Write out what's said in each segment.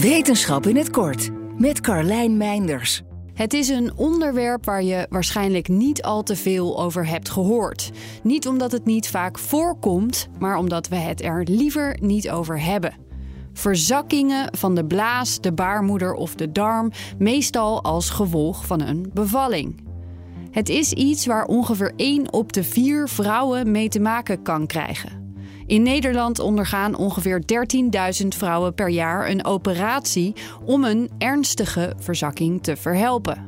Wetenschap in het kort met Carlijn Meinders. Het is een onderwerp waar je waarschijnlijk niet al te veel over hebt gehoord. Niet omdat het niet vaak voorkomt, maar omdat we het er liever niet over hebben. Verzakkingen van de blaas, de baarmoeder of de darm, meestal als gevolg van een bevalling. Het is iets waar ongeveer 1 op de 4 vrouwen mee te maken kan krijgen. In Nederland ondergaan ongeveer 13.000 vrouwen per jaar een operatie om een ernstige verzakking te verhelpen.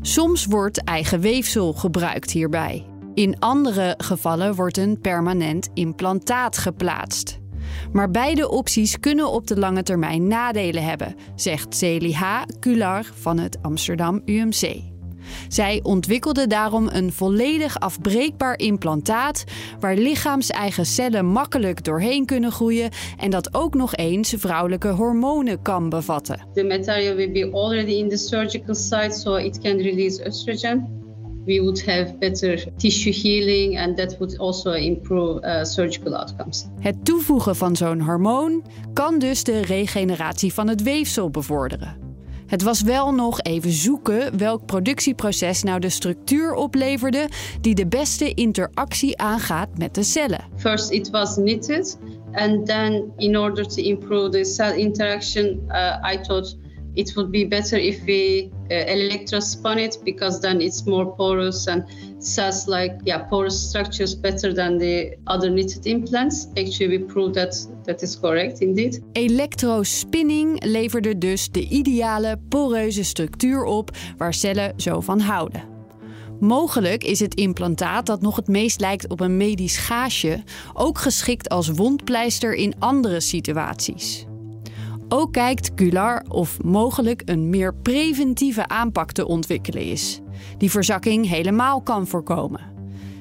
Soms wordt eigen weefsel gebruikt hierbij. In andere gevallen wordt een permanent implantaat geplaatst. Maar beide opties kunnen op de lange termijn nadelen hebben, zegt Celie H. Van het Amsterdam UMC. Zij ontwikkelde daarom een volledig afbreekbaar implantaat waar lichaams-eigen cellen makkelijk doorheen kunnen groeien en dat ook nog eens vrouwelijke hormonen kan bevatten. The material will be already in the surgical site, so it can release estrogen. We would have better tissue healing and that would also improve uh, surgical outcomes. Het toevoegen van zo'n hormoon kan dus de regeneratie van het weefsel bevorderen. Het was wel nog even zoeken welk productieproces nou de structuur opleverde die de beste interactie aangaat met de cellen. First it was knitted and then in order to improve the cell interaction uh, I thought it would be better if we uh, electrospun it because then it's more porous and cells like yeah porous structures better than the other knitted implants. Actually, we proved that that is correct indeed. Elektrospinning leverde dus de ideale poreuze structuur op waar cellen zo van houden. Mogelijk is het implantaat dat nog het meest lijkt op een medisch gaasje ook geschikt als wondpleister in andere situaties. Ook kijkt Gular of mogelijk een meer preventieve aanpak te ontwikkelen is, die verzakking helemaal kan voorkomen.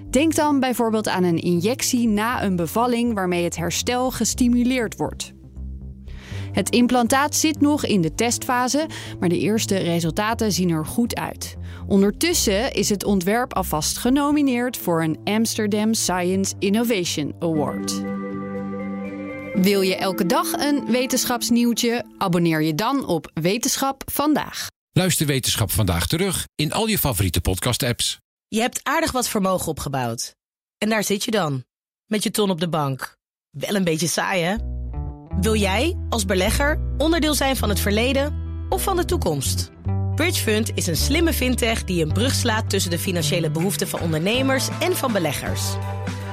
Denk dan bijvoorbeeld aan een injectie na een bevalling waarmee het herstel gestimuleerd wordt. Het implantaat zit nog in de testfase, maar de eerste resultaten zien er goed uit. Ondertussen is het ontwerp alvast genomineerd voor een Amsterdam Science Innovation Award. Wil je elke dag een wetenschapsnieuwtje? Abonneer je dan op Wetenschap vandaag. Luister Wetenschap vandaag terug in al je favoriete podcast-apps. Je hebt aardig wat vermogen opgebouwd. En daar zit je dan, met je ton op de bank. Wel een beetje saai, hè? Wil jij, als belegger, onderdeel zijn van het verleden of van de toekomst? Bridgefund is een slimme fintech die een brug slaat tussen de financiële behoeften van ondernemers en van beleggers.